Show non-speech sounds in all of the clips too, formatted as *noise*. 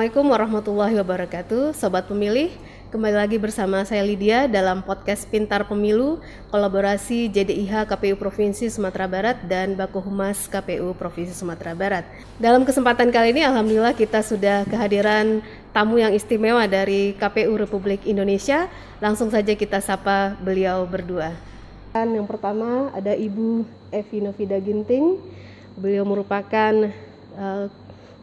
Assalamualaikum warahmatullahi wabarakatuh, sobat pemilih. Kembali lagi bersama saya Lydia dalam podcast Pintar Pemilu, kolaborasi JDIH KPU Provinsi Sumatera Barat dan Baku Humas KPU Provinsi Sumatera Barat. Dalam kesempatan kali ini, alhamdulillah kita sudah kehadiran tamu yang istimewa dari KPU Republik Indonesia. Langsung saja kita sapa beliau berdua. Yang pertama ada Ibu Evi Novida Ginting. Beliau merupakan uh,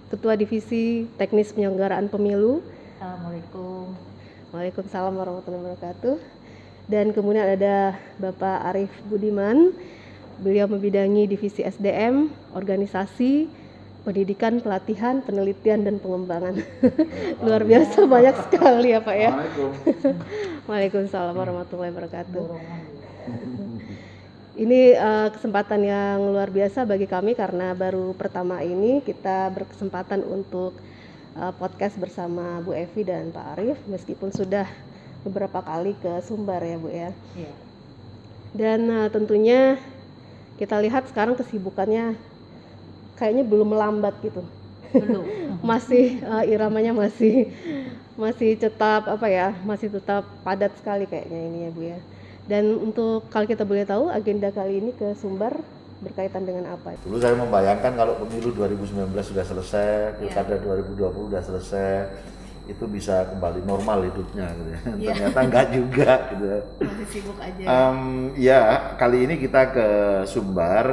Ketua Divisi Teknis Penyelenggaraan Pemilu. Assalamualaikum. Waalaikumsalam warahmatullahi wabarakatuh. Dan kemudian ada Bapak Arif Budiman. Beliau membidangi Divisi SDM, Organisasi, Pendidikan, Pelatihan, Penelitian, dan Pengembangan. *laughs* Luar biasa banyak sekali ya Pak ya. *laughs* Waalaikumsalam warahmatullahi wabarakatuh. Ini uh, kesempatan yang luar biasa bagi kami karena baru pertama ini kita berkesempatan untuk uh, podcast bersama Bu Evi dan Pak Arief meskipun sudah beberapa kali ke Sumbar ya Bu ya. Iya. Dan uh, tentunya kita lihat sekarang kesibukannya kayaknya belum melambat gitu. Belum. *laughs* masih uh, iramanya masih masih tetap apa ya, masih tetap padat sekali kayaknya ini ya Bu ya. Dan untuk kalau kita boleh tahu agenda kali ini ke Sumbar berkaitan dengan apa? Dulu saya membayangkan kalau pemilu 2019 sudah selesai, pilkada yeah. 2020 sudah selesai, itu bisa kembali normal hidupnya gitu ya. Yeah. Ternyata enggak *laughs* juga gitu. Masih sibuk aja. Um, ya, kali ini kita ke Sumbar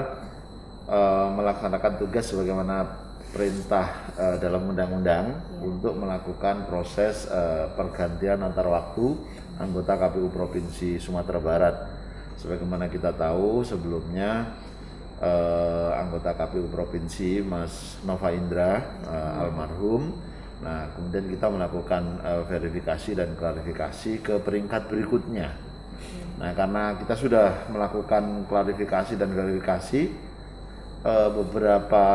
uh, melaksanakan tugas sebagaimana perintah uh, dalam undang-undang yeah. untuk melakukan proses uh, pergantian antar waktu anggota KPU Provinsi Sumatera Barat. Sebagaimana kita tahu sebelumnya eh, anggota KPU Provinsi Mas Nova Indra eh, almarhum. Nah, kemudian kita melakukan eh, verifikasi dan klarifikasi ke peringkat berikutnya. Nah, karena kita sudah melakukan klarifikasi dan verifikasi uh, beberapa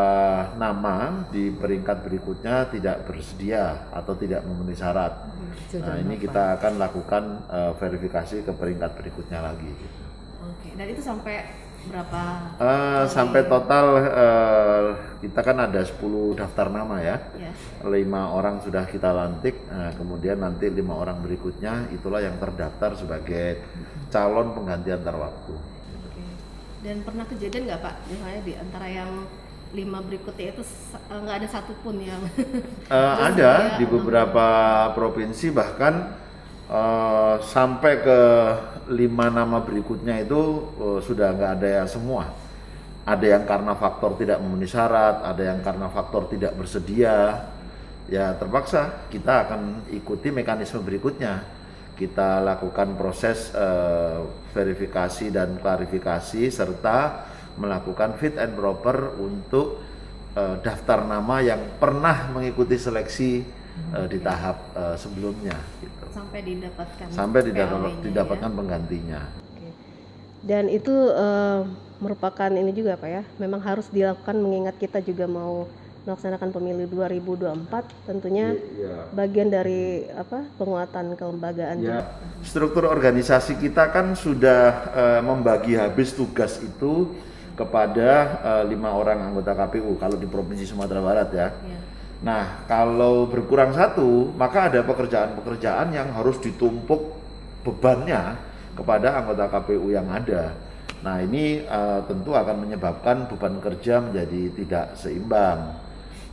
nama di peringkat berikutnya tidak bersedia atau tidak memenuhi syarat. Hmm, nah ini kita akan lakukan uh, verifikasi ke peringkat berikutnya lagi. Oke, dan itu sampai berapa? Uh, sampai total uh, kita kan ada 10 daftar nama ya. Yes. Lima orang sudah kita lantik, nah, kemudian nanti lima orang berikutnya itulah yang terdaftar sebagai calon pengganti antar waktu. Dan pernah kejadian nggak Pak, misalnya di antara yang lima berikutnya itu eh, nggak ada satupun yang *laughs* uh, ada di beberapa provinsi bahkan uh, sampai ke lima nama berikutnya itu uh, sudah nggak ada yang semua. Ada yang karena faktor tidak memenuhi syarat ada yang karena faktor tidak bersedia. Ya terpaksa kita akan ikuti mekanisme berikutnya kita lakukan proses uh, verifikasi dan klarifikasi serta melakukan fit and proper untuk uh, daftar nama yang pernah mengikuti seleksi uh, di tahap uh, sebelumnya gitu. Sampai didapatkan sampai didapat, didapatkan ya? penggantinya. Dan itu uh, merupakan ini juga Pak ya, memang harus dilakukan mengingat kita juga mau melaksanakan pemilu 2024 tentunya ya, bagian dari apa penguatan kelembagaan ya. struktur organisasi kita kan sudah uh, membagi habis tugas itu kepada uh, lima orang anggota KPU kalau di provinsi Sumatera Barat ya. ya. Nah kalau berkurang satu maka ada pekerjaan-pekerjaan yang harus ditumpuk bebannya kepada anggota KPU yang ada. Nah ini uh, tentu akan menyebabkan beban kerja menjadi tidak seimbang.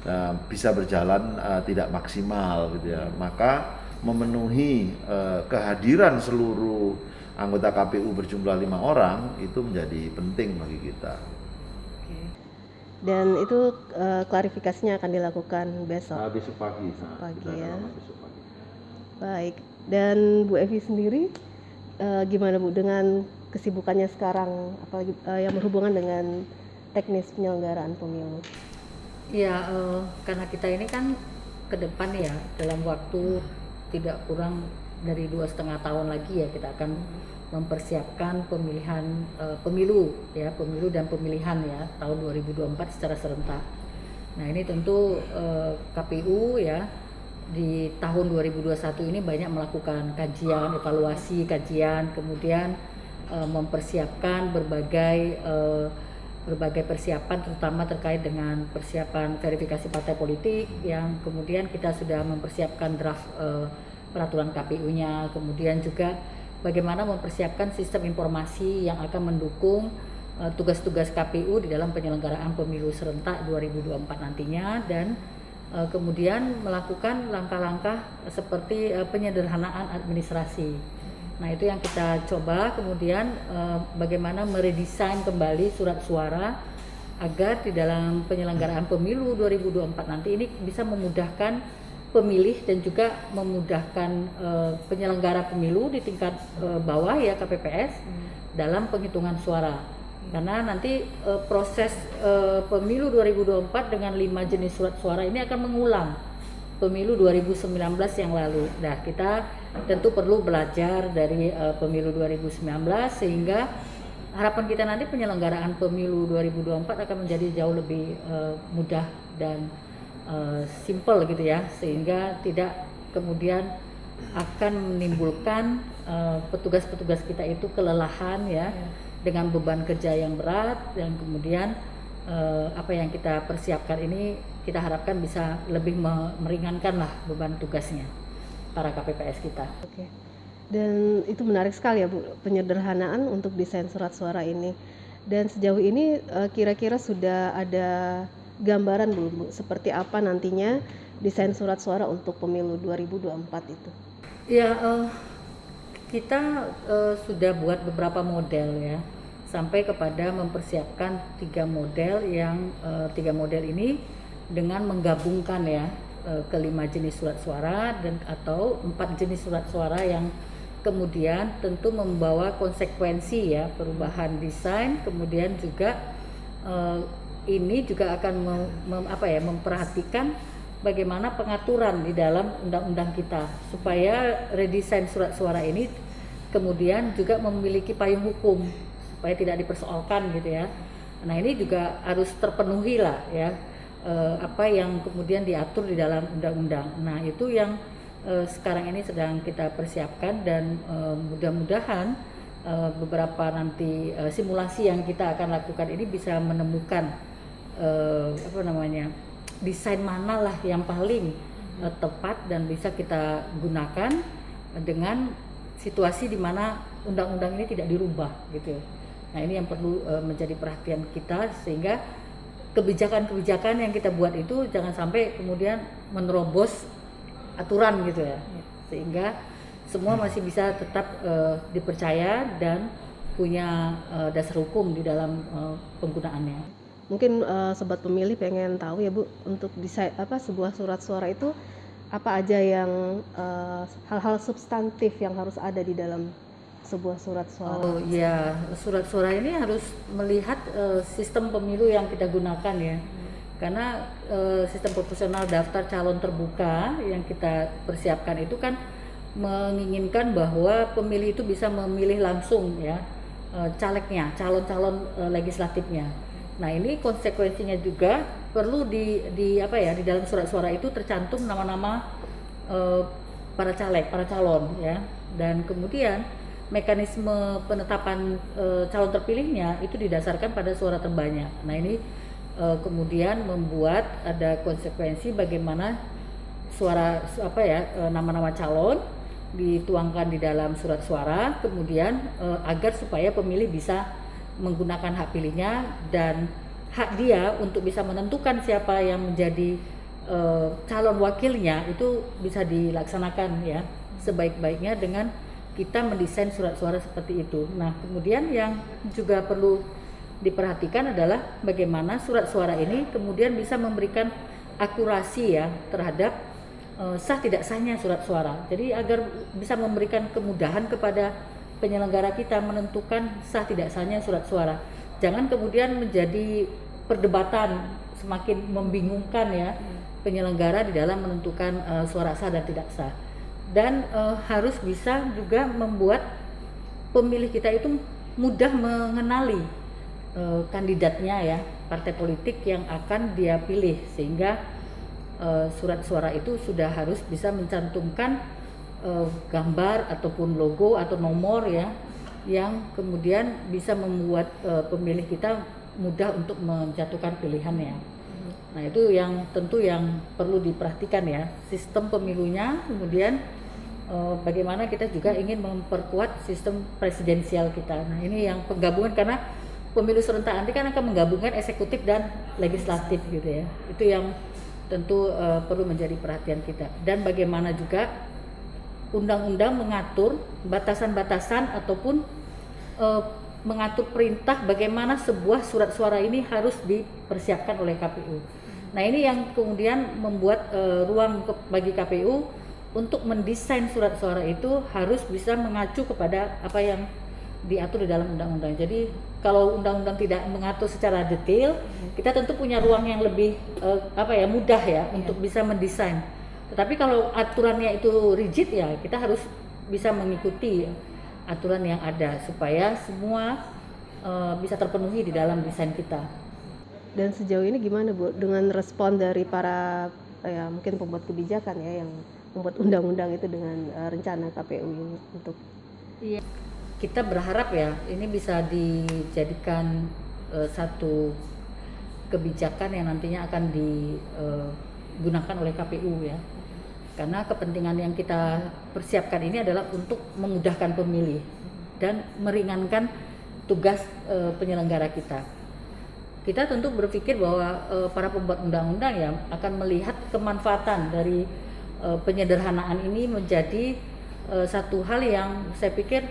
Eh, bisa berjalan uh, tidak maksimal gitu ya. Maka memenuhi uh, kehadiran seluruh anggota KPU berjumlah lima orang itu menjadi penting bagi kita. Dan itu uh, klarifikasinya akan dilakukan besok. Nah, besok pagi. Besok pagi ya. Besok pagi. Baik. Dan Bu Evi sendiri uh, gimana Bu dengan kesibukannya sekarang apalagi uh, yang berhubungan dengan teknis penyelenggaraan pemilu? Ya, uh, karena kita ini kan ke depan ya dalam waktu tidak kurang dari dua setengah tahun lagi ya kita akan mempersiapkan pemilihan uh, pemilu ya pemilu dan pemilihan ya tahun 2024 secara serentak. Nah ini tentu uh, KPU ya di tahun 2021 ini banyak melakukan kajian, evaluasi, kajian, kemudian mempersiapkan berbagai berbagai persiapan terutama terkait dengan persiapan verifikasi partai politik yang kemudian kita sudah mempersiapkan draft uh, peraturan KPU-nya kemudian juga bagaimana mempersiapkan sistem informasi yang akan mendukung uh, tugas-tugas KPU di dalam penyelenggaraan pemilu serentak 2024 nantinya dan uh, kemudian melakukan langkah-langkah seperti uh, penyederhanaan administrasi Nah itu yang kita coba kemudian eh, bagaimana meredesain kembali surat suara agar di dalam penyelenggaraan pemilu 2024 nanti ini bisa memudahkan pemilih dan juga memudahkan eh, penyelenggara pemilu di tingkat eh, bawah ya KPPS hmm. dalam penghitungan suara. Karena nanti eh, proses eh, pemilu 2024 dengan lima jenis surat suara ini akan mengulang pemilu 2019 yang lalu. Nah, kita tentu perlu belajar dari uh, pemilu 2019 sehingga harapan kita nanti penyelenggaraan pemilu 2024 akan menjadi jauh lebih uh, mudah dan uh, simple gitu ya, sehingga tidak kemudian akan menimbulkan petugas-petugas uh, kita itu kelelahan ya, ya. dengan beban kerja yang berat dan kemudian uh, apa yang kita persiapkan ini kita harapkan bisa lebih meringankan lah beban tugasnya para KPPS kita. Oke. Dan itu menarik sekali ya Bu penyederhanaan untuk desain surat suara ini. Dan sejauh ini eh, kira-kira sudah ada gambaran belum Bu seperti apa nantinya desain surat suara untuk pemilu 2024 itu? Ya uh, kita uh, sudah buat beberapa model ya sampai kepada mempersiapkan tiga model yang uh, tiga model ini dengan menggabungkan ya e, kelima jenis surat suara dan atau empat jenis surat suara yang kemudian tentu membawa konsekuensi ya perubahan desain kemudian juga uh, ini juga akan mem, mem, apa ya memperhatikan bagaimana pengaturan di dalam undang-undang kita supaya redesain surat suara ini kemudian juga memiliki payung hukum supaya tidak dipersoalkan gitu ya. Nah ini juga harus terpenuhi lah ya uh, apa yang kemudian diatur di dalam undang-undang. Nah, itu yang uh, sekarang ini sedang kita persiapkan dan uh, mudah-mudahan uh, beberapa nanti uh, simulasi yang kita akan lakukan ini bisa menemukan uh, apa namanya desain mana lah yang paling uh, tepat dan bisa kita gunakan dengan situasi di mana undang-undang ini tidak dirubah gitu. Nah, ini yang perlu uh, menjadi perhatian kita sehingga kebijakan-kebijakan yang kita buat itu jangan sampai kemudian menerobos aturan gitu ya sehingga semua masih bisa tetap uh, dipercaya dan punya uh, dasar hukum di dalam uh, penggunaannya. Mungkin uh, sobat pemilih pengen tahu ya Bu untuk desain apa sebuah surat suara itu apa aja yang hal-hal uh, substantif yang harus ada di dalam sebuah surat suara? Oh iya, surat suara ini harus melihat uh, sistem pemilu yang kita gunakan ya. Karena uh, sistem proporsional daftar calon terbuka yang kita persiapkan itu kan menginginkan bahwa pemilih itu bisa memilih langsung ya uh, calegnya, calon-calon uh, legislatifnya. Nah, ini konsekuensinya juga perlu di di apa ya, di dalam surat suara itu tercantum nama-nama uh, para caleg, para calon ya. Dan kemudian mekanisme penetapan e, calon terpilihnya itu didasarkan pada suara terbanyak. Nah ini e, kemudian membuat ada konsekuensi bagaimana suara apa ya e, nama-nama calon dituangkan di dalam surat suara, kemudian e, agar supaya pemilih bisa menggunakan hak pilihnya dan hak dia untuk bisa menentukan siapa yang menjadi e, calon wakilnya itu bisa dilaksanakan ya sebaik-baiknya dengan kita mendesain surat suara seperti itu. Nah, kemudian yang juga perlu diperhatikan adalah bagaimana surat suara ini kemudian bisa memberikan akurasi ya terhadap uh, sah tidak sahnya surat suara. Jadi agar bisa memberikan kemudahan kepada penyelenggara kita menentukan sah tidak sahnya surat suara. Jangan kemudian menjadi perdebatan semakin membingungkan ya penyelenggara di dalam menentukan uh, suara sah dan tidak sah dan uh, harus bisa juga membuat pemilih kita itu mudah mengenali uh, kandidatnya ya partai politik yang akan dia pilih sehingga uh, surat suara itu sudah harus bisa mencantumkan uh, gambar ataupun logo atau nomor ya yang kemudian bisa membuat uh, pemilih kita mudah untuk menjatuhkan pilihannya. Nah itu yang tentu yang perlu diperhatikan ya sistem pemilunya, kemudian eh, bagaimana kita juga ingin memperkuat sistem presidensial kita. Nah ini yang penggabungan karena pemilu serentak nanti kan akan menggabungkan eksekutif dan legislatif gitu ya. Itu yang tentu eh, perlu menjadi perhatian kita. Dan bagaimana juga undang-undang mengatur batasan-batasan ataupun eh, mengatur perintah bagaimana sebuah surat suara ini harus dipersiapkan oleh KPU. Nah ini yang kemudian membuat uh, ruang ke, bagi KPU untuk mendesain surat suara itu harus bisa mengacu kepada apa yang diatur di dalam undang-undang. Jadi kalau undang-undang tidak mengatur secara detail, kita tentu punya ruang yang lebih uh, apa ya mudah ya yeah. untuk bisa mendesain. Tetapi kalau aturannya itu rigid ya kita harus bisa mengikuti aturan yang ada supaya semua uh, bisa terpenuhi di dalam desain kita. Dan sejauh ini gimana Bu dengan respon dari para ya mungkin pembuat kebijakan ya yang membuat undang-undang itu dengan uh, rencana KPU ini untuk Iya. Kita berharap ya ini bisa dijadikan uh, satu kebijakan yang nantinya akan digunakan oleh KPU ya. Karena kepentingan yang kita persiapkan ini adalah untuk memudahkan pemilih dan meringankan tugas uh, penyelenggara kita kita tentu berpikir bahwa uh, para pembuat undang-undang ya akan melihat kemanfaatan dari uh, penyederhanaan ini menjadi uh, satu hal yang saya pikir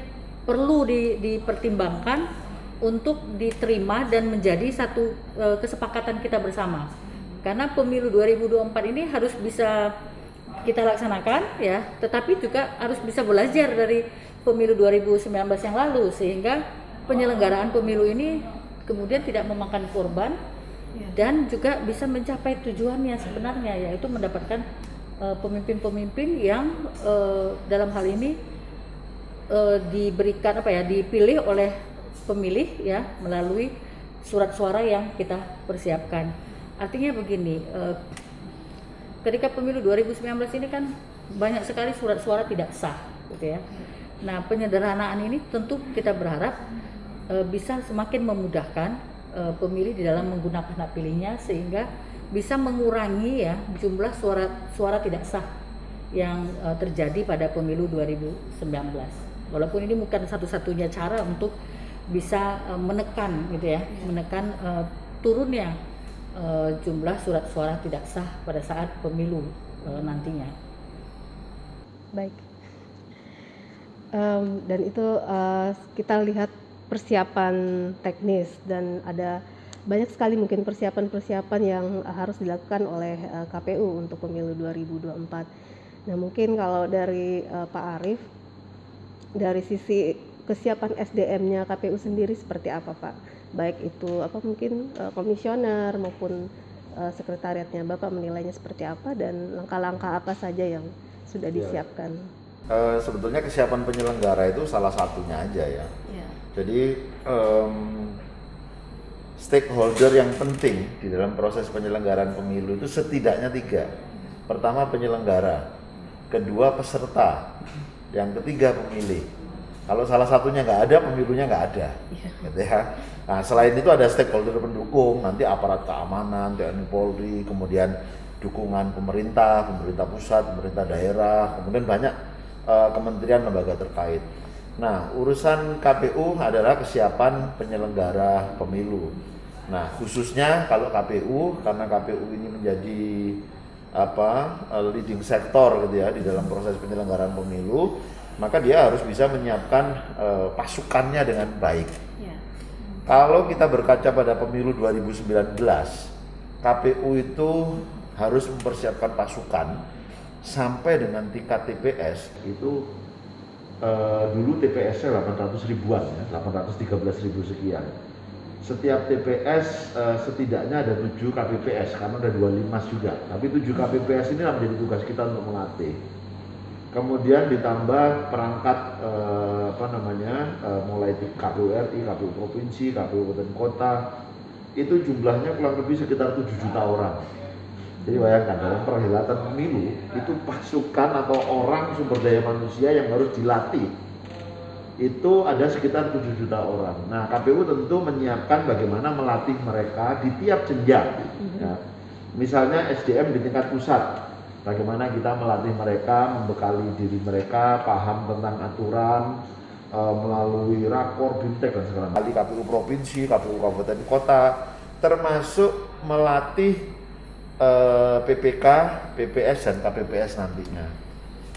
perlu di, dipertimbangkan untuk diterima dan menjadi satu uh, kesepakatan kita bersama. Karena pemilu 2024 ini harus bisa kita laksanakan ya, tetapi juga harus bisa belajar dari pemilu 2019 yang lalu sehingga penyelenggaraan pemilu ini kemudian tidak memakan korban ya. dan juga bisa mencapai tujuannya sebenarnya yaitu mendapatkan eh, pemimpin-pemimpin uh, yang uh, dalam hal ini uh, diberikan apa ya dipilih oleh pemilih ya melalui surat suara yang kita persiapkan. Artinya begini, uh, ketika pemilu 2019 ini kan banyak sekali surat suara tidak sah, gitu ya. Nah penyederhanaan ini tentu kita berharap e, bisa semakin memudahkan e, pemilih di dalam menggunakan hak pilihnya sehingga bisa mengurangi ya jumlah suara suara tidak sah yang e, terjadi pada pemilu 2019. Walaupun ini bukan satu-satunya cara untuk bisa e, menekan gitu ya, menekan e, turunnya e, jumlah surat suara tidak sah pada saat pemilu e, nantinya. Baik. Um, dan itu uh, kita lihat persiapan teknis dan ada banyak sekali mungkin persiapan-persiapan yang harus dilakukan oleh uh, KPU untuk pemilu 2024. Nah, mungkin kalau dari uh, Pak Arief dari sisi kesiapan SDM-nya KPU sendiri seperti apa, Pak? Baik itu apa mungkin uh, komisioner maupun uh, sekretariatnya Bapak menilainya seperti apa dan langkah-langkah apa saja yang sudah iya. disiapkan? Ya. Uh, sebetulnya kesiapan penyelenggara itu salah satunya aja ya. ya jadi um, stakeholder yang penting di dalam proses penyelenggaraan pemilu itu setidaknya tiga. Pertama penyelenggara, kedua peserta, yang ketiga pemilih. Kalau salah satunya nggak ada, pemilunya nggak ada, ya. gitu ya. Nah selain itu ada stakeholder pendukung, nanti aparat keamanan, TNI Polri, kemudian dukungan pemerintah, pemerintah pusat, pemerintah daerah, kemudian banyak uh, kementerian lembaga terkait. Nah, urusan KPU adalah kesiapan penyelenggara pemilu. Nah, khususnya kalau KPU karena KPU ini menjadi apa eh, leading sektor gitu ya di dalam proses penyelenggaraan pemilu, maka dia harus bisa menyiapkan uh, pasukannya dengan baik. Ya. Kalau kita berkaca pada pemilu 2019, KPU itu harus mempersiapkan pasukan sampai dengan tingkat TPS itu uh, dulu TPS-nya 800 ribuan ya, 813 ribu sekian. Setiap TPS uh, eh, setidaknya ada 7 KPPS karena ada 25 juga. Tapi 7 KPPS ini menjadi tugas kita untuk melatih. Kemudian ditambah perangkat uh, apa namanya uh, mulai KPU RI, KPU provinsi, KPU kabupaten kota itu jumlahnya kurang lebih sekitar 7 juta orang jadi bayangkan dalam perhelatan pemilu itu pasukan atau orang sumber daya manusia yang harus dilatih itu ada sekitar 7 juta orang. Nah, KPU tentu menyiapkan bagaimana melatih mereka di tiap jenjang. Ya. Misalnya SDM di tingkat pusat, bagaimana kita melatih mereka, membekali diri mereka, paham tentang aturan, e, melalui rakor, bintek dan segala macam. KPU provinsi, KPU kabupaten kota, termasuk melatih e, PPK, PPS dan KPPS nantinya.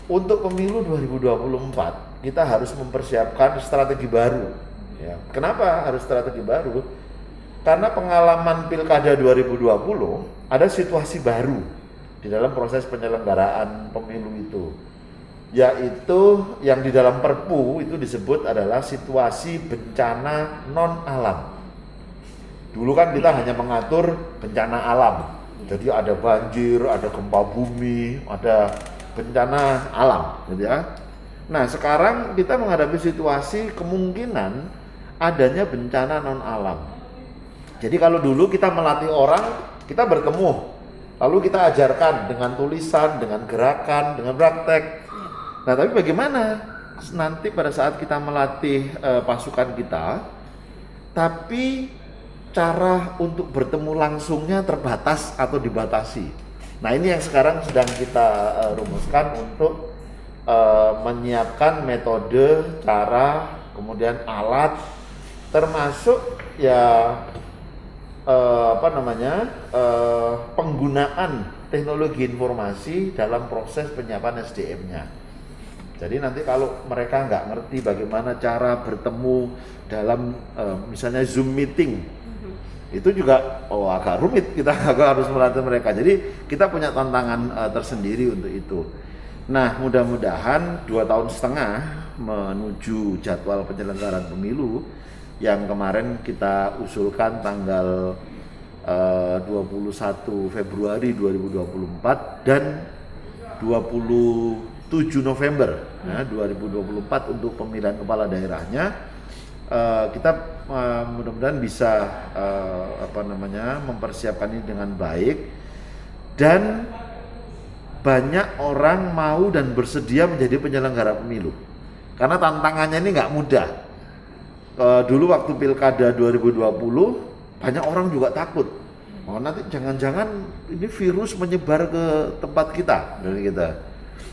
Untuk pemilu 2024 kita harus mempersiapkan strategi baru. Ya. Kenapa harus strategi baru? Karena pengalaman pilkada 2020 ada situasi baru di dalam proses penyelenggaraan pemilu itu, yaitu yang di dalam Perpu itu disebut adalah situasi bencana non alam. Dulu kan kita hanya mengatur bencana alam, jadi ada banjir, ada gempa bumi, ada bencana alam, gitu ya Nah, sekarang kita menghadapi situasi kemungkinan adanya bencana non alam. Jadi kalau dulu kita melatih orang, kita bertemu, lalu kita ajarkan dengan tulisan, dengan gerakan, dengan praktek. Nah, tapi bagaimana nanti pada saat kita melatih e, pasukan kita, tapi cara untuk bertemu langsungnya terbatas atau dibatasi. Nah, ini yang sekarang sedang kita e, rumuskan untuk uh, menyiapkan metode, cara, kemudian alat, termasuk ya uh, apa namanya uh, penggunaan teknologi informasi dalam proses penyiapan SDM-nya. Jadi nanti kalau mereka nggak ngerti bagaimana cara bertemu dalam uh, misalnya Zoom meeting, itu juga oh agak rumit kita *laughs* agak harus melatih mereka. Jadi kita punya tantangan uh, tersendiri untuk itu. Nah, mudah-mudahan dua tahun setengah menuju jadwal penyelenggaraan pemilu yang kemarin kita usulkan tanggal eh, uh, 21 Februari 2024 dan 27 November ya, 2024 untuk pemilihan kepala daerahnya uh, kita uh, mudah-mudahan bisa uh, apa namanya mempersiapkan ini dengan baik dan banyak orang mau dan bersedia menjadi penyelenggara pemilu. Karena tantangannya ini nggak mudah. E, dulu waktu pilkada 2020 banyak orang juga takut. Oh nanti jangan-jangan ini virus menyebar ke tempat kita dari kita.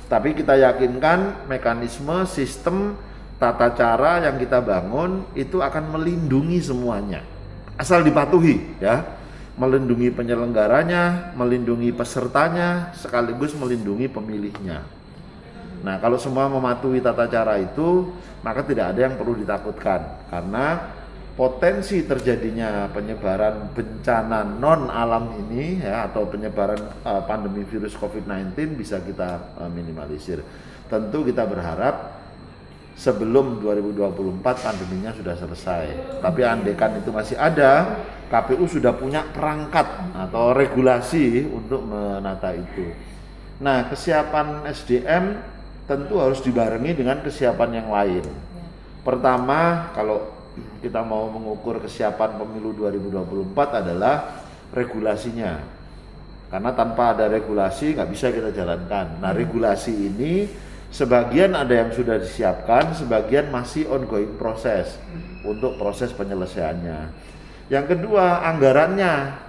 Tapi kita yakinkan mekanisme, sistem, tata cara yang kita bangun itu akan melindungi semuanya. Asal dipatuhi ya melindungi penyelenggaranya, melindungi pesertanya, sekaligus melindungi pemilihnya. Nah, kalau semua mematuhi tata cara itu, maka tidak ada yang perlu ditakutkan karena potensi terjadinya penyebaran bencana non alam ini ya atau penyebaran uh, pandemi virus COVID-19 bisa kita uh, minimalisir. Tentu kita berharap sebelum 2024 pandeminya sudah selesai. Tapi andekan itu masih ada, KPU sudah punya perangkat atau regulasi untuk menata itu. Nah, kesiapan SDM tentu harus dibarengi dengan kesiapan yang lain. Pertama, kalau kita mau mengukur kesiapan pemilu 2024 adalah regulasinya. Karena tanpa ada regulasi nggak bisa kita jalankan. Nah, regulasi ini Sebagian ada yang sudah disiapkan, sebagian masih ongoing proses untuk proses penyelesaiannya. Yang kedua, anggarannya.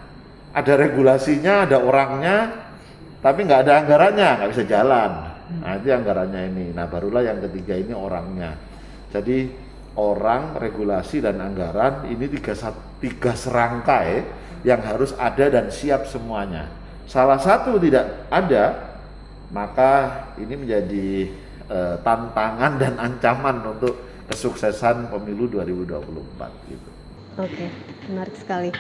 Ada regulasinya, ada orangnya, tapi nggak ada anggarannya, nggak bisa jalan. Nah, itu anggarannya ini. Nah, barulah yang ketiga ini orangnya. Jadi orang, regulasi dan anggaran ini tiga, tiga serangkai yang harus ada dan siap semuanya. Salah satu tidak ada, maka ini menjadi uh, tantangan dan ancaman untuk kesuksesan pemilu 2024 gitu. Oke, menarik sekali.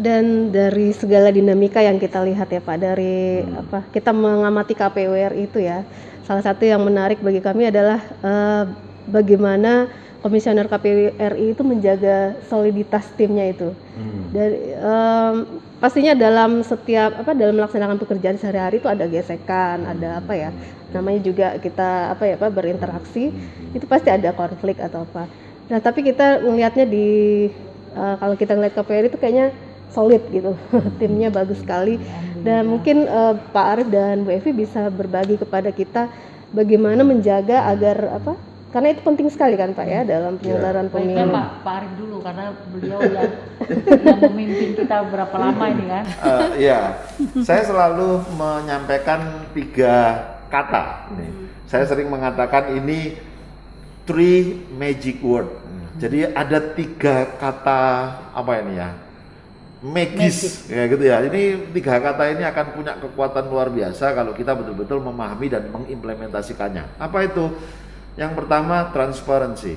Dan dari segala dinamika yang kita lihat ya Pak dari hmm. apa kita mengamati KPU RI itu ya. Salah satu yang menarik bagi kami adalah uh, bagaimana komisioner KPU RI itu menjaga soliditas timnya itu. Hmm. Dari um, pastinya dalam setiap apa dalam melaksanakan pekerjaan sehari-hari itu ada gesekan, ada apa ya? Namanya juga kita apa ya Pak berinteraksi, hmm. itu pasti ada konflik atau apa. Nah, tapi kita melihatnya di uh, kalau kita ngeliat KPU RI itu kayaknya solid gitu. *laughs* Timnya bagus sekali. Dan mungkin uh, Pak Arif dan Bu Evi bisa berbagi kepada kita bagaimana menjaga agar apa karena itu penting sekali kan Pak ya dalam penyelenggaraan Baiknya pemilu. Pak, Pak Arief dulu karena beliau yang, yang memimpin kita berapa lama ini kan. Eh, Iya, saya selalu menyampaikan tiga kata. Nih. Saya sering mengatakan ini three magic word. Jadi ada tiga kata apa ini ya? Magis, ya gitu ya. Ini tiga kata ini akan punya kekuatan luar biasa kalau kita betul-betul memahami dan mengimplementasikannya. Apa itu? Yang pertama transparansi.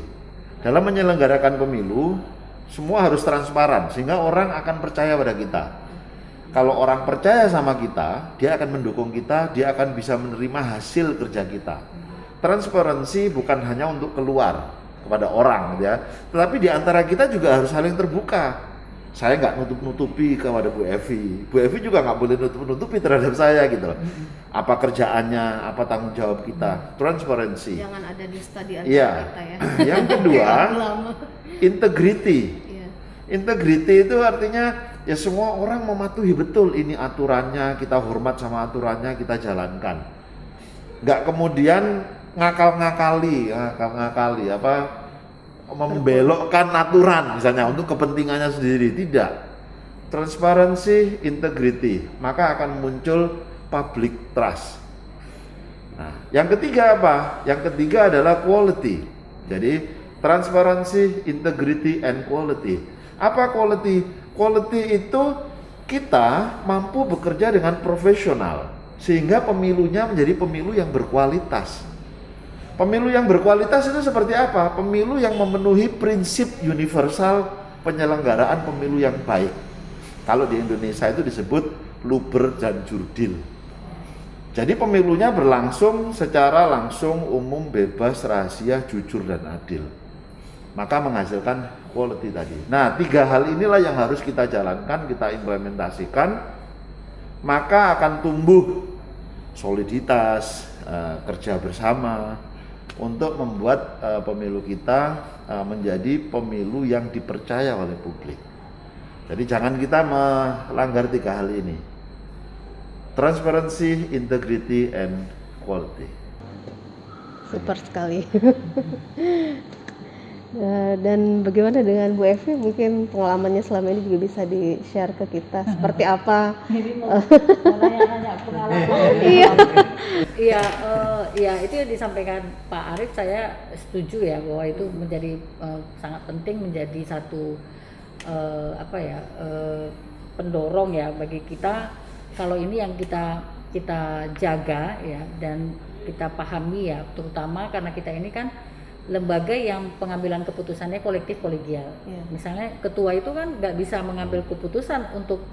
Dalam menyelenggarakan pemilu, semua harus transparan sehingga orang akan percaya pada kita. Kalau orang percaya sama kita, dia akan mendukung kita, dia akan bisa menerima hasil kerja kita. Transparansi bukan hanya untuk keluar kepada orang, gitu ya, tetapi di antara kita juga harus saling terbuka. Saya nggak nutup-nutupi kepada Bu Evi, Bu Evi juga nggak boleh nutup-nutupi terhadap saya gitu loh. Apa kerjaannya, apa tanggung jawab kita, transparansi. Jangan ada dusta di antara Iya. kita ya. *laughs* Yang kedua, integrity. Iya. Integrity itu artinya ya semua orang mematuhi betul ini aturannya, kita hormat sama aturannya, kita jalankan. Nggak kemudian ngakal-ngakali, ngakal-ngakali apa membelokkan aturan misalnya untuk kepentingannya sendiri, tidak. Transparansi, integrity, maka akan muncul public trust. Nah, yang ketiga apa? Yang ketiga adalah quality. Jadi, transparansi, integrity, and quality. Apa quality? Quality itu kita mampu bekerja dengan profesional sehingga pemilunya menjadi pemilu yang berkualitas. Pemilu yang berkualitas itu seperti apa? Pemilu yang memenuhi prinsip universal penyelenggaraan pemilu yang baik. Kalau di Indonesia itu disebut luber dan jurdil. Jadi pemilunya berlangsung secara langsung, umum, bebas, rahasia, jujur, dan adil. Maka menghasilkan quality tadi. Nah, tiga hal inilah yang harus kita jalankan, kita implementasikan, maka akan tumbuh soliditas, eh, kerja bersama untuk membuat eh, pemilu kita eh, menjadi pemilu yang dipercaya oleh publik. Jadi jangan kita melanggar tiga hal ini. Transparency, integrity, and quality. Super sekali. *laughs* Ya, dan bagaimana dengan Bu Evi? Mungkin pengalamannya selama ini juga bisa di-share ke kita seperti *laughs* apa? Jadi mau mau nanya-nanya pengalaman. Iya. Iya, eh, iya itu yang disampaikan Pak Arief saya setuju ya bahwa itu menjadi eh, sangat penting menjadi satu eh, apa ya eh, pendorong ya bagi kita kalau ini yang kita kita jaga ya dan kita pahami ya terutama karena kita ini kan lembaga yang pengambilan keputusannya kolektif kolegial. Iya. Misalnya ketua itu kan nggak bisa mengambil keputusan untuk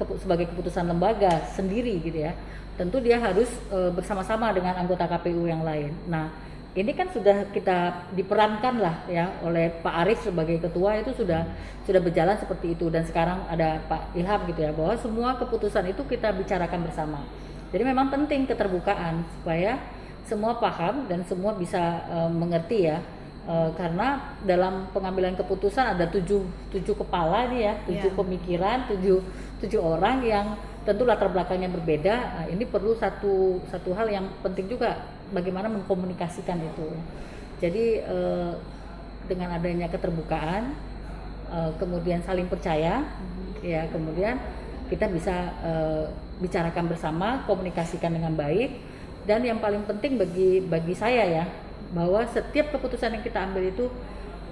kepu- sebagai keputusan lembaga sendiri gitu ya. Tentu dia harus eh, bersama-sama dengan anggota KPU yang lain. Nah ini kan sudah kita diperankan lah ya oleh Pak Arief sebagai ketua itu sudah sudah berjalan seperti itu dan sekarang ada Pak Ilham gitu ya bahwa semua keputusan itu kita bicarakan bersama. Jadi memang penting keterbukaan supaya semua paham dan semua bisa eh, mengerti ya. Eh, karena dalam pengambilan keputusan ada tujuh tujuh kepala nih ya tujuh Iya. pemikiran tujuh tujuh orang yang tentu latar belakangnya berbeda. Nah, ini perlu satu satu hal yang penting juga bagaimana mengkomunikasikan itu. Jadi eh, dengan adanya keterbukaan eh, kemudian saling percaya ya kemudian kita bisa eh, bicarakan bersama komunikasikan dengan baik dan yang paling penting bagi bagi saya ya bahwa setiap keputusan yang kita ambil itu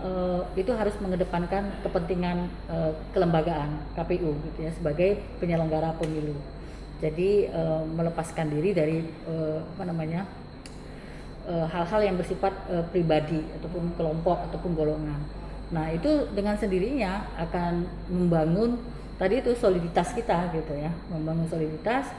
eh, itu harus mengedepankan kepentingan eh, kelembagaan KPU gitu ya sebagai penyelenggara pemilu jadi eh, melepaskan diri dari eh, apa namanya hal-hal yang bersifat eh, pribadi ataupun kelompok ataupun golongan. Nah itu dengan sendirinya akan membangun tadi itu soliditas kita gitu ya, membangun soliditas.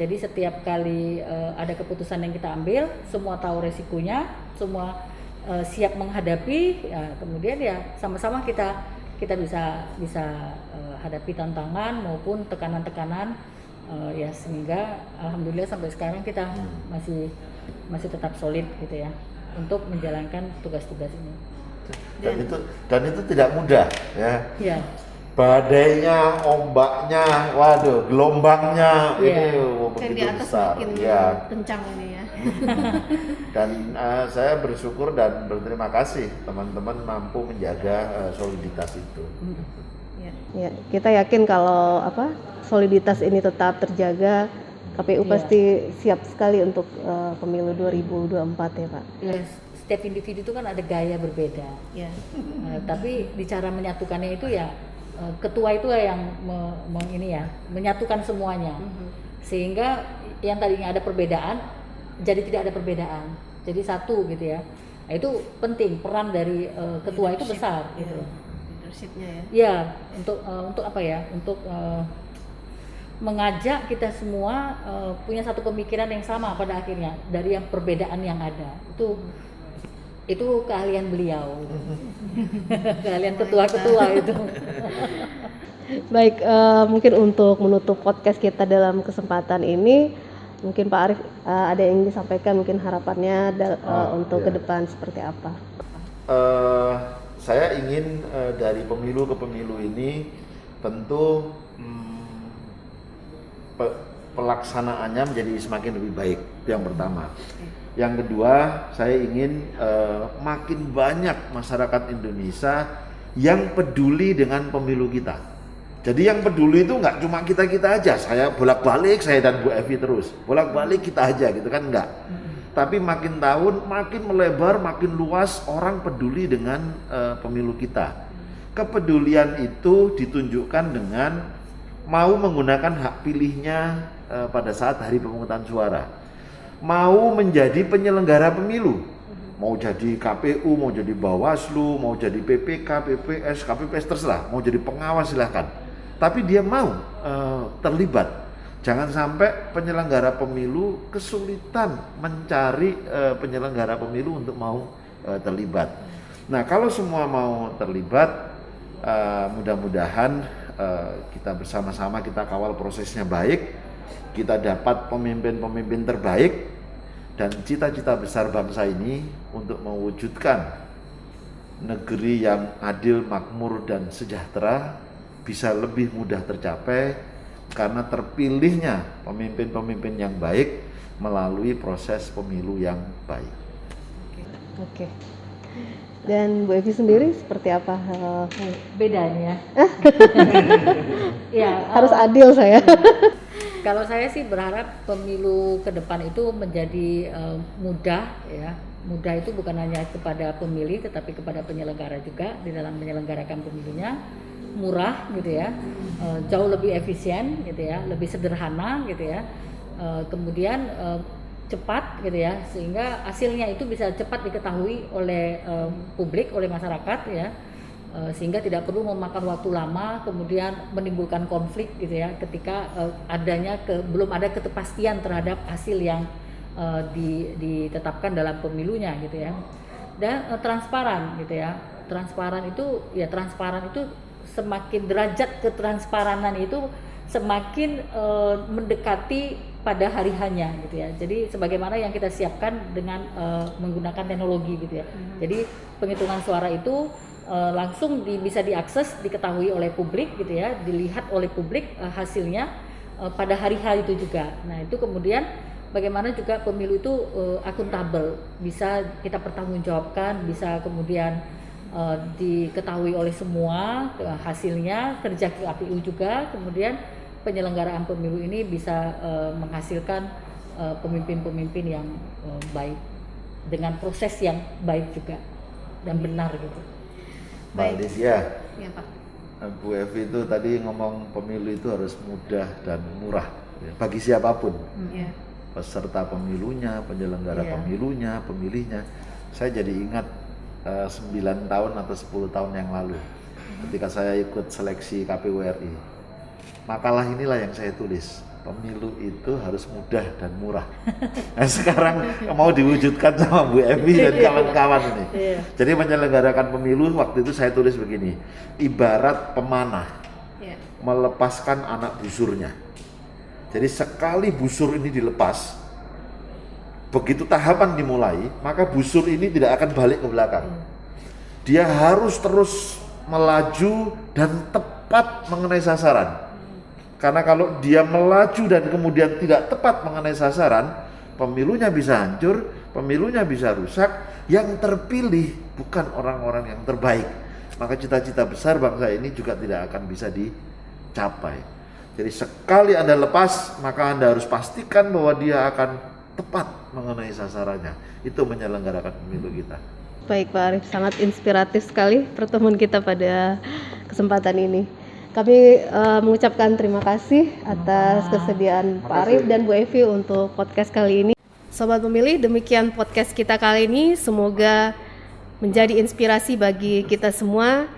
Jadi setiap kali eh, ada keputusan yang kita ambil, semua tahu resikonya, semua eh, siap menghadapi. Ya, kemudian ya sama-sama kita kita bisa bisa eh, hadapi tantangan maupun tekanan-tekanan eh, ya sehingga alhamdulillah sampai sekarang kita masih masih tetap solid gitu ya untuk menjalankan tugas-tugas ini. Dan itu dan itu tidak mudah ya. Ya, badainya, ombaknya, waduh, gelombangnya Iya. ini oh, Kan di begitu atas besar. makin Ya. kencang ini ya. *laughs* Dan eh, saya bersyukur dan berterima kasih teman-teman mampu menjaga eh, soliditas itu. Ya. Kita yakin kalau apa soliditas ini tetap terjaga, KPU Iya. pasti siap sekali untuk eh, pemilu 2024 ya Pak. Ya, setiap individu itu kan ada gaya berbeda. Ya. Eh, tapi di cara menyatukannya itu ya ketua itu yang me- me- ini ya menyatukan semuanya. Sehingga yang tadinya ada perbedaan jadi tidak ada perbedaan. Jadi satu gitu ya. Nah, itu penting peran dari eh, ketua itu besar gitu. Leadershipnya ya. ya untuk eh, untuk apa ya? Untuk eh, mengajak kita semua eh, punya satu pemikiran yang sama pada akhirnya dari yang perbedaan yang ada. Itu itu keahlian beliau *laughs* keahlian ketua-ketua itu *laughs* Baik, eh, mungkin untuk menutup podcast kita dalam kesempatan ini, mungkin Pak Arief eh, ada yang ingin disampaikan, mungkin harapannya eh, Oh, untuk iya. ke depan seperti apa? Eh, saya ingin eh, dari pemilu ke pemilu ini tentu hmm, pe- pelaksanaannya menjadi semakin lebih baik. Itu yang pertama. Yang kedua, saya ingin eh, makin banyak masyarakat Indonesia yang peduli dengan pemilu kita. Jadi yang peduli itu nggak cuma kita kita aja. Saya bolak-balik saya dan Bu Evi terus bolak-balik kita aja gitu kan nggak. Tapi makin tahun makin melebar, makin luas orang peduli dengan eh, pemilu kita. Kepedulian itu ditunjukkan dengan mau menggunakan hak pilihnya eh, pada saat hari pemungutan suara. Mau menjadi penyelenggara pemilu. Mau jadi KPU, mau jadi Bawaslu, mau jadi PPK, PPS, KPPS terserah, mau jadi pengawas silahkan. Tapi dia mau eh, terlibat. Jangan sampai penyelenggara pemilu kesulitan mencari eh, penyelenggara pemilu untuk mau eh, terlibat. Nah, kalau semua mau terlibat, eh, mudah-mudahan eh, kita bersama-sama kita kawal prosesnya baik, kita dapat pemimpin-pemimpin terbaik dan cita-cita besar bangsa ini untuk mewujudkan negeri yang adil, makmur dan sejahtera bisa lebih mudah tercapai karena terpilihnya pemimpin-pemimpin yang baik melalui proses pemilu yang baik. Oke. Dan Bu Evi sendiri seperti apa? Eh, bedanya *laughs* ya harus eh, adil saya. Kalau saya sih berharap pemilu ke depan itu menjadi eh, mudah ya. Mudah itu bukan hanya kepada pemilih tetapi kepada penyelenggara juga di dalam menyelenggarakan pemilunya. Murah gitu ya. eh, jauh lebih efisien gitu ya, lebih sederhana gitu ya. Eh, kemudian eh, cepat gitu ya sehingga hasilnya itu bisa cepat diketahui oleh eh, publik, oleh masyarakat ya. Eh, sehingga tidak perlu memakan waktu lama kemudian menimbulkan konflik gitu ya ketika eh, adanya ke belum ada ketepastian terhadap hasil yang eh, di- ditetapkan dalam pemilunya gitu ya. Dan transparan gitu ya. Transparan itu ya transparan itu semakin derajat ketransparanan itu semakin eh, mendekati pada hari hanya gitu ya. Jadi sebagaimana yang kita siapkan dengan eh, menggunakan teknologi gitu ya. Jadi penghitungan suara itu eh, langsung di- bisa diakses diketahui oleh publik gitu ya dilihat oleh publik eh, hasilnya eh, pada hari H itu juga nah itu kemudian bagaimana juga pemilu itu eh, akuntabel bisa kita pertanggungjawabkan bisa kemudian eh, diketahui oleh semua eh, hasilnya kerja KPU juga kemudian penyelenggaraan pemilu ini bisa eh, menghasilkan pemimpin-pemimpin yang eh, baik dengan proses yang baik juga dan benar gitu. Mbak Baik. Lydia, Ya Pak. Bu Evi itu tadi ngomong pemilu itu harus mudah dan murah ya, bagi siapa pun. Ya. peserta pemilunya, penyelenggara Iya. pemilunya, pemilihnya. Saya jadi ingat eh, 9 tahun atau 10 tahun yang lalu ketika saya ikut seleksi KPU RI. Makalah inilah yang saya tulis. Pemilu itu harus mudah dan murah. *laughs* Nah, sekarang mau diwujudkan sama Bu Evi dan kawan-kawan ini. Iya. Jadi menyelenggarakan pemilu waktu itu saya tulis begini, ibarat pemanah Ya. melepaskan anak busurnya. Jadi sekali busur ini dilepas, begitu tahapan dimulai, maka busur ini tidak akan balik ke belakang. Dia harus terus melaju dan tepat mengenai sasaran. Karena kalau dia melaju dan kemudian tidak tepat mengenai sasaran, pemilunya bisa hancur, pemilunya bisa rusak, yang terpilih bukan orang-orang yang terbaik. Maka cita-cita besar bangsa ini juga tidak akan bisa dicapai. Jadi sekali Anda lepas, maka Anda harus pastikan bahwa dia akan tepat mengenai sasarannya. Itu menyelenggarakan pemilu kita. Baik Pak Arief, sangat inspiratif sekali pertemuan kita pada kesempatan ini. Kami uh, mengucapkan terima kasih atas kesediaan Pak Arief dan Bu Evi untuk podcast kali ini. Sobat pemilih, demikian podcast kita kali ini. Semoga menjadi inspirasi bagi kita semua.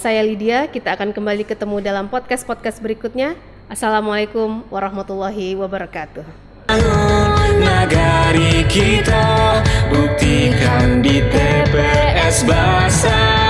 Saya Lydia, kita akan kembali ketemu dalam podcast-podcast berikutnya. Assalamualaikum warahmatullahi wabarakatuh. Nagari kita buktikan di TPS Basah